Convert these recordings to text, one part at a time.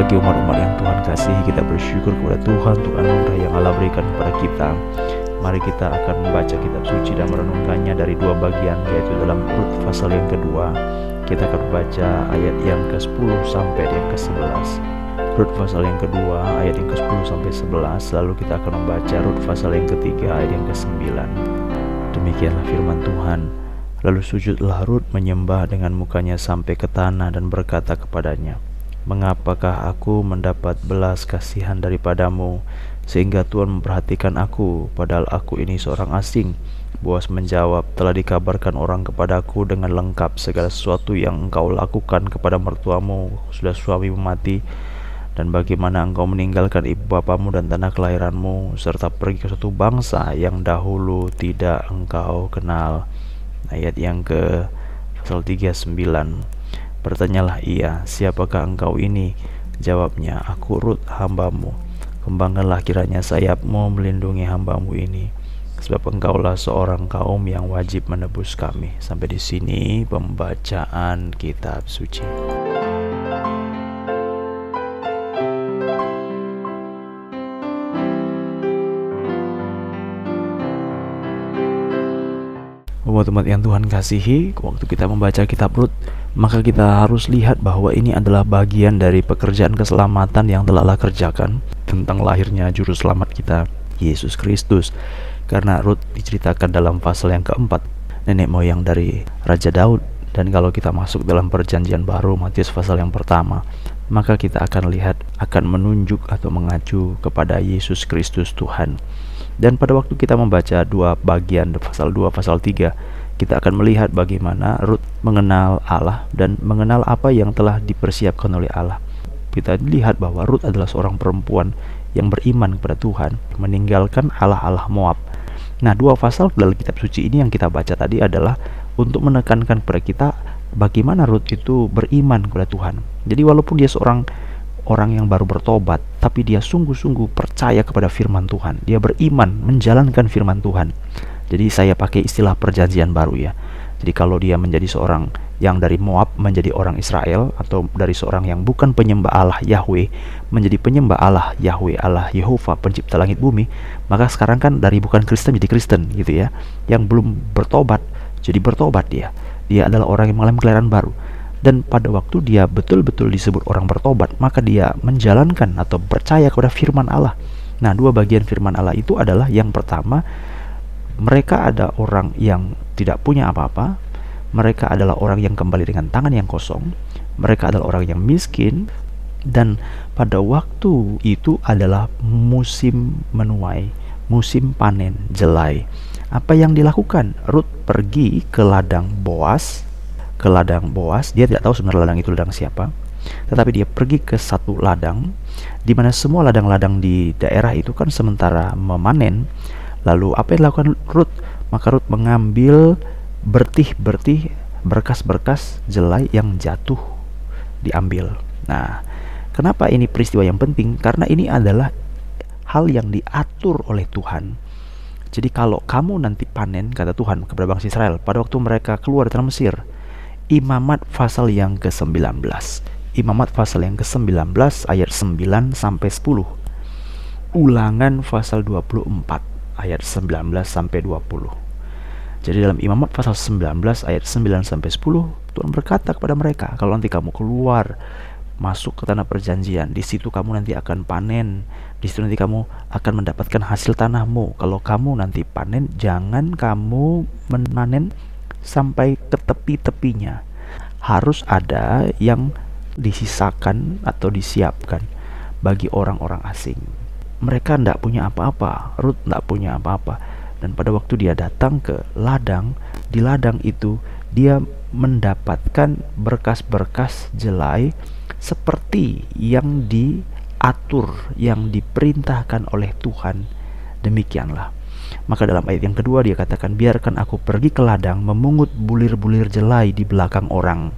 Pagi umat-umat yang Tuhan kasihi Kita bersyukur kepada Tuhan untuk anugerah yang Allah berikan kepada kita. Mari kita akan membaca kitab suci dan merenungkannya dari dua bagian Yaitu dalam Rut pasal yang kedua. Kita akan membaca ayat yang ke-10 sampai yang ke-11 Rut pasal yang kedua ayat yang ke-10 sampai 11 Lalu kita akan membaca Rut pasal yang ketiga ayat yang ke-9 Demikianlah firman Tuhan. Lalu sujudlah Rut menyembah dengan mukanya sampai ke tanah dan berkata kepadanya, Mengapakah aku mendapat belas kasihan daripadamu Sehingga Tuhan memperhatikan aku Padahal aku ini seorang asing? Boas menjawab Telah dikabarkan orang kepadaku dengan lengkap Segala sesuatu yang engkau lakukan kepada mertuamu Sudah suami mati Dan bagaimana engkau meninggalkan ibu bapamu dan tanah kelahiranmu Serta pergi ke suatu bangsa yang dahulu tidak engkau kenal. Ayat yang ke pasal 39 Bertanyalah ia, siapakah engkau ini? Jawabnya, aku Rut hambamu. Kembangkanlah kiranya sayapmu melindungi hambamu ini Sebab engkaulah seorang kaum yang wajib menebus kami. Sampai di sini pembacaan kitab suci Umat-umat yang Tuhan kasihi, waktu kita membaca kitab Rut, maka kita harus lihat bahwa ini adalah bagian dari pekerjaan keselamatan yang telah Allah kerjakan tentang lahirnya juru selamat kita, Yesus Kristus. Karena Rut diceritakan dalam pasal yang keempat, nenek moyang dari Raja Daud. Dan kalau kita masuk dalam perjanjian baru, Matius pasal yang pertama, maka kita akan lihat akan menunjuk atau mengacu kepada Yesus Kristus Tuhan. Dan pada waktu kita membaca dua bagian pasal 2 pasal 3 kita akan melihat bagaimana Ruth mengenal Allah dan mengenal apa yang telah dipersiapkan oleh Allah. Kita lihat bahwa Ruth adalah seorang perempuan yang beriman kepada Tuhan, meninggalkan Allah-Allah Moab. Nah, dua pasal dalam kitab suci ini yang kita baca tadi adalah untuk menekankan kepada kita bagaimana Ruth itu beriman kepada Tuhan. Jadi walaupun dia seorang orang yang baru bertobat, tapi dia sungguh-sungguh percaya kepada firman Tuhan. Dia beriman menjalankan firman Tuhan. Jadi saya pakai istilah perjanjian baru ya. Jadi kalau dia menjadi seorang yang dari Moab menjadi orang Israel atau dari seorang yang bukan penyembah Allah Yahweh menjadi penyembah Allah Yahweh Allah Yehova pencipta langit bumi, maka sekarang kan dari bukan Kristen jadi Kristen gitu ya. Yang belum bertobat jadi bertobat dia. Dia adalah orang yang mengalami kelahiran baru dan pada waktu dia betul-betul disebut orang bertobat, maka dia menjalankan atau percaya kepada firman Allah. Nah, dua bagian firman Allah itu adalah yang pertama, mereka ada orang yang tidak punya apa-apa, mereka adalah orang yang kembali dengan tangan yang kosong, mereka adalah orang yang miskin, dan pada waktu itu adalah musim menuai, musim panen jelai. Apa yang dilakukan? Ruth pergi ke ladang Boas ke ladang Boas. Dia tidak tahu sebenarnya ladang itu ladang siapa. Tetapi dia pergi ke satu ladang di mana semua ladang-ladang di daerah itu kan sementara memanen. Lalu apa yang dilakukan Ruth? Maka Ruth mengambil bertih-bertih berkas-berkas jelai yang jatuh diambil. Nah, kenapa ini peristiwa yang penting? Karena ini adalah hal yang diatur oleh Tuhan. Jadi kalau kamu nanti panen kata Tuhan kepada bangsa Israel pada waktu mereka keluar dari Mesir, Imamat pasal yang ke-19. Imamat pasal yang ke-19 ayat 9 sampai 10. Ulangan pasal 24 ayat 19 sampai 20. Jadi dalam Imamat pasal 19 ayat 9 sampai 10 Tuhan berkata kepada mereka, kalau nanti kamu keluar masuk ke tanah perjanjian, di situ kamu nanti akan panen, di situ nanti kamu akan mendapatkan hasil tanahmu. Kalau kamu nanti panen, jangan kamu memanen sampai ke tepi-tepinya. Harus ada yang disisakan atau disiapkan bagi orang-orang asing. Mereka tidak punya apa-apa, Ruth tidak punya apa-apa. Dan pada waktu dia datang ke ladang, di ladang itu dia mendapatkan berkas-berkas jelai seperti yang diatur, yang diperintahkan oleh Tuhan. Demikianlah maka dalam ayat yang kedua dia katakan, biarkan aku pergi ke ladang memungut bulir-bulir jelai di belakang orang.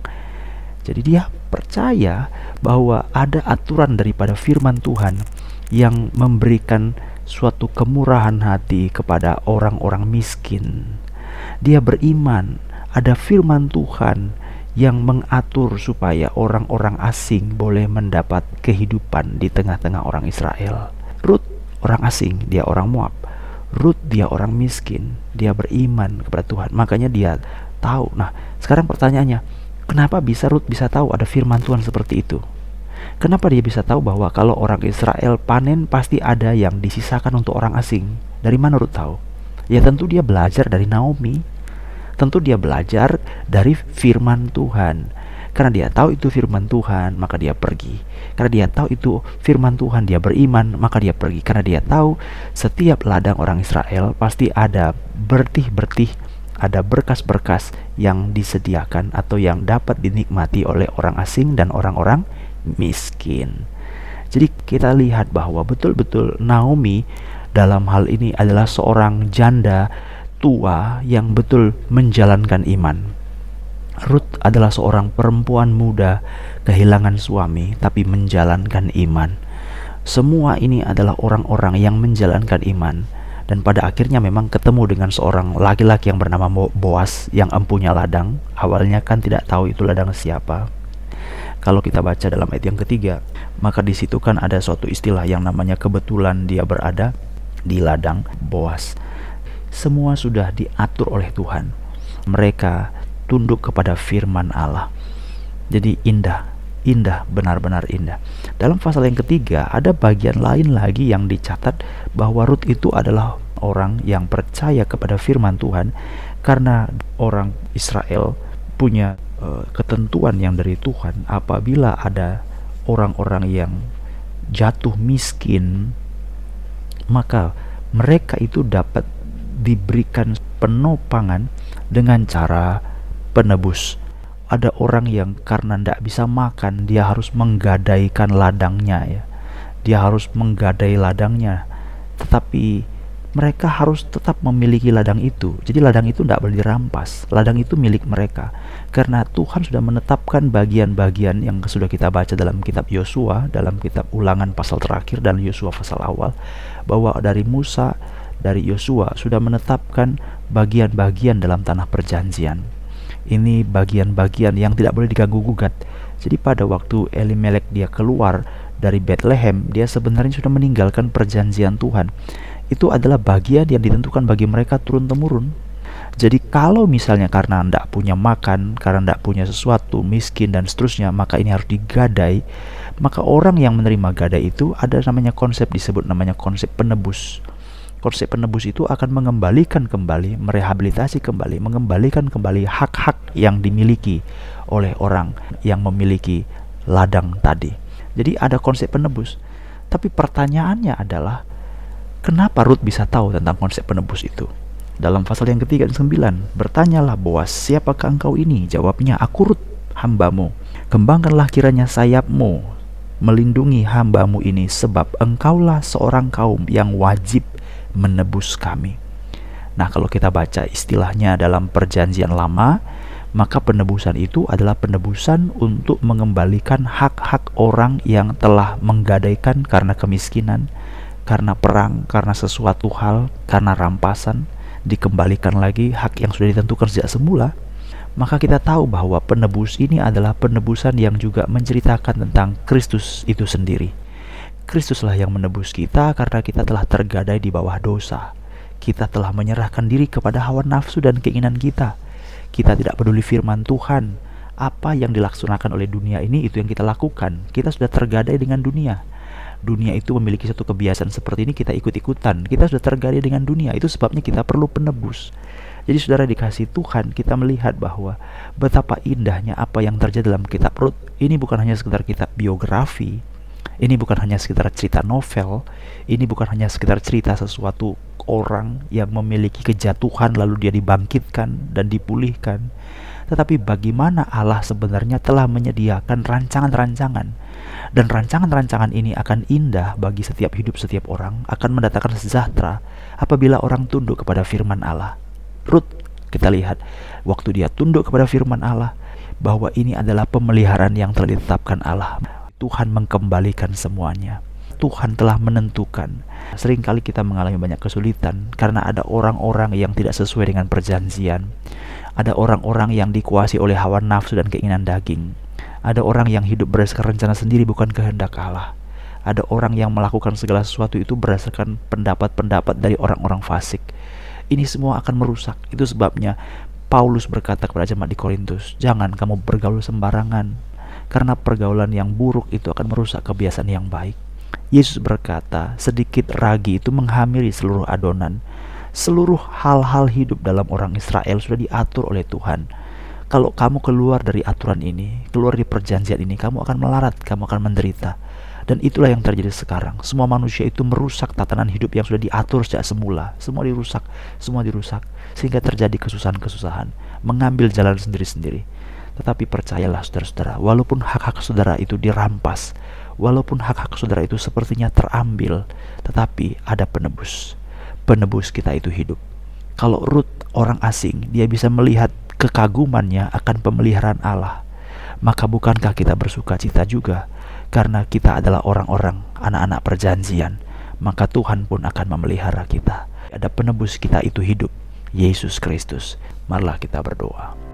Jadi dia percaya bahwa ada aturan daripada firman Tuhan yang memberikan suatu kemurahan hati kepada orang-orang miskin. Dia beriman ada firman Tuhan yang mengatur supaya orang-orang asing boleh mendapat kehidupan di tengah-tengah orang Israel. Ruth orang asing, dia orang Moab. Ruth dia orang miskin, dia beriman kepada Tuhan. Makanya dia tahu. Nah, sekarang pertanyaannya, kenapa bisa Ruth bisa tahu ada firman Tuhan seperti itu? Kenapa dia bisa tahu bahwa kalau orang Israel panen pasti ada yang disisakan untuk orang asing? Dari mana Ruth tahu? Ya tentu dia belajar dari Naomi tentu dia belajar dari firman Tuhan. Karena dia tahu itu firman Tuhan, maka dia pergi. Karena dia tahu itu firman Tuhan, dia beriman, maka dia pergi. Karena dia tahu setiap ladang orang Israel pasti ada bertih-bertih, ada berkas-berkas yang disediakan atau yang dapat dinikmati oleh orang asing dan orang-orang miskin. Jadi kita lihat bahwa betul-betul Naomi dalam hal ini adalah seorang janda tua yang betul menjalankan iman. Ruth adalah seorang perempuan muda kehilangan suami tapi menjalankan iman. Semua ini adalah orang-orang yang menjalankan iman dan pada akhirnya memang ketemu dengan seorang laki-laki yang bernama Boas yang empunya ladang. Awalnya kan tidak tahu itu ladang siapa. Kalau kita baca dalam ayat yang ketiga, maka di situ kan ada suatu istilah yang namanya kebetulan dia berada di ladang Boas semua sudah diatur oleh Tuhan. Mereka tunduk kepada firman Allah. Jadi indah, indah, benar-benar indah. Dalam pasal yang ketiga ada bagian lain lagi yang dicatat bahwa Rut itu adalah orang yang percaya kepada firman Tuhan karena orang Israel punya uh, ketentuan yang dari Tuhan apabila ada orang-orang yang jatuh miskin maka mereka itu dapat diberikan penopangan dengan cara penebus. Ada orang yang karena tidak bisa makan, dia harus menggadaikan ladangnya ya. Dia harus menggadai ladangnya. Tetapi mereka harus tetap memiliki ladang itu. Jadi ladang itu tidak boleh dirampas. Ladang itu milik mereka. Karena Tuhan sudah menetapkan bagian-bagian yang sudah kita baca dalam kitab Yosua, dalam kitab Ulangan pasal terakhir dan Yosua pasal awal bahwa dari Musa dari Yosua sudah menetapkan bagian-bagian dalam tanah perjanjian. Ini bagian-bagian yang tidak boleh diganggu gugat. Jadi pada waktu Elimelek dia keluar dari Bethlehem, dia sebenarnya sudah meninggalkan perjanjian Tuhan. Itu adalah bagian yang ditentukan bagi mereka turun-temurun. Jadi kalau misalnya karena tidak punya makan, karena tidak punya sesuatu, miskin dan seterusnya, maka ini harus digadai. Maka orang yang menerima gadai itu ada namanya konsep disebut namanya konsep penebus konsep penebus itu akan mengembalikan kembali, merehabilitasi kembali, mengembalikan kembali hak-hak yang dimiliki oleh orang yang memiliki ladang tadi. Jadi ada konsep penebus. Tapi pertanyaannya adalah kenapa Ruth bisa tahu tentang konsep penebus itu? Dalam pasal yang ketiga dan sembilan, bertanyalah Boas, siapakah engkau ini? Jawabnya, aku Ruth, hambamu. Kembangkanlah kiranya sayapmu, melindungi hambamu ini, sebab engkaulah seorang kaum yang wajib menebus kami. Nah, kalau kita baca istilahnya dalam Perjanjian Lama, maka penebusan itu adalah penebusan untuk mengembalikan hak-hak orang yang telah menggadaikan karena kemiskinan, karena perang, karena sesuatu hal, karena rampasan, dikembalikan lagi hak yang sudah ditentukan sejak semula. Maka kita tahu bahwa penebus ini adalah penebusan yang juga menceritakan tentang Kristus itu sendiri. Kristuslah yang menebus kita karena kita telah tergadai di bawah dosa. Kita telah menyerahkan diri kepada hawa nafsu dan keinginan kita. Kita tidak peduli firman Tuhan. Apa yang dilaksanakan oleh dunia ini itu yang kita lakukan. Kita sudah tergadai dengan dunia. Dunia itu memiliki satu kebiasaan seperti ini kita ikut-ikutan. Kita sudah tergadai dengan dunia. Itu sebabnya kita perlu penebus. Jadi saudara dikasih Tuhan kita melihat bahwa betapa indahnya apa yang terjadi dalam kitab Rut. Ini bukan hanya sekedar kitab biografi, ini bukan hanya sekitar cerita novel, ini bukan hanya sekitar cerita sesuatu orang yang memiliki kejatuhan lalu dia dibangkitkan dan dipulihkan. Tetapi bagaimana Allah sebenarnya telah menyediakan rancangan-rancangan dan rancangan-rancangan ini akan indah bagi setiap hidup setiap orang, akan mendatangkan sejahtera apabila orang tunduk kepada firman Allah. Ruth, kita lihat waktu dia tunduk kepada firman Allah bahwa ini adalah pemeliharaan yang telah ditetapkan Allah Tuhan mengembalikan semuanya. Tuhan telah menentukan. Seringkali kita mengalami banyak kesulitan karena ada orang-orang yang tidak sesuai dengan perjanjian. Ada orang-orang yang dikuasai oleh hawa nafsu dan keinginan daging. Ada orang yang hidup berdasarkan rencana sendiri bukan kehendak Allah. Ada orang yang melakukan segala sesuatu itu berdasarkan pendapat-pendapat dari orang-orang fasik. Ini semua akan merusak. Itu sebabnya Paulus berkata kepada jemaat di Korintus, "Jangan kamu bergaul sembarangan, karena pergaulan yang buruk itu akan merusak kebiasaan yang baik." Yesus berkata, "Sedikit ragi itu menghamili seluruh adonan." Seluruh hal-hal hidup dalam orang Israel sudah diatur oleh Tuhan. Kalau kamu keluar dari aturan ini, keluar dari perjanjian ini, kamu akan melarat, kamu akan menderita. Dan itulah yang terjadi sekarang. Semua manusia itu merusak tatanan hidup yang sudah diatur sejak semula. Semua dirusak, semua dirusak. Sehingga terjadi kesusahan-kesusahan. Mengambil jalan sendiri-sendiri. Tetapi percayalah saudara-saudara, walaupun hak-hak saudara itu dirampas, walaupun hak-hak saudara itu sepertinya terambil, tetapi ada penebus. Penebus kita itu hidup. Kalau Ruth orang asing, dia bisa melihat kekagumannya akan pemeliharaan Allah. Maka bukankah kita bersuka cita juga karena kita adalah orang-orang anak-anak perjanjian, maka Tuhan pun akan memelihara kita. Ada penebus kita itu hidup, Yesus Kristus. Marilah kita berdoa.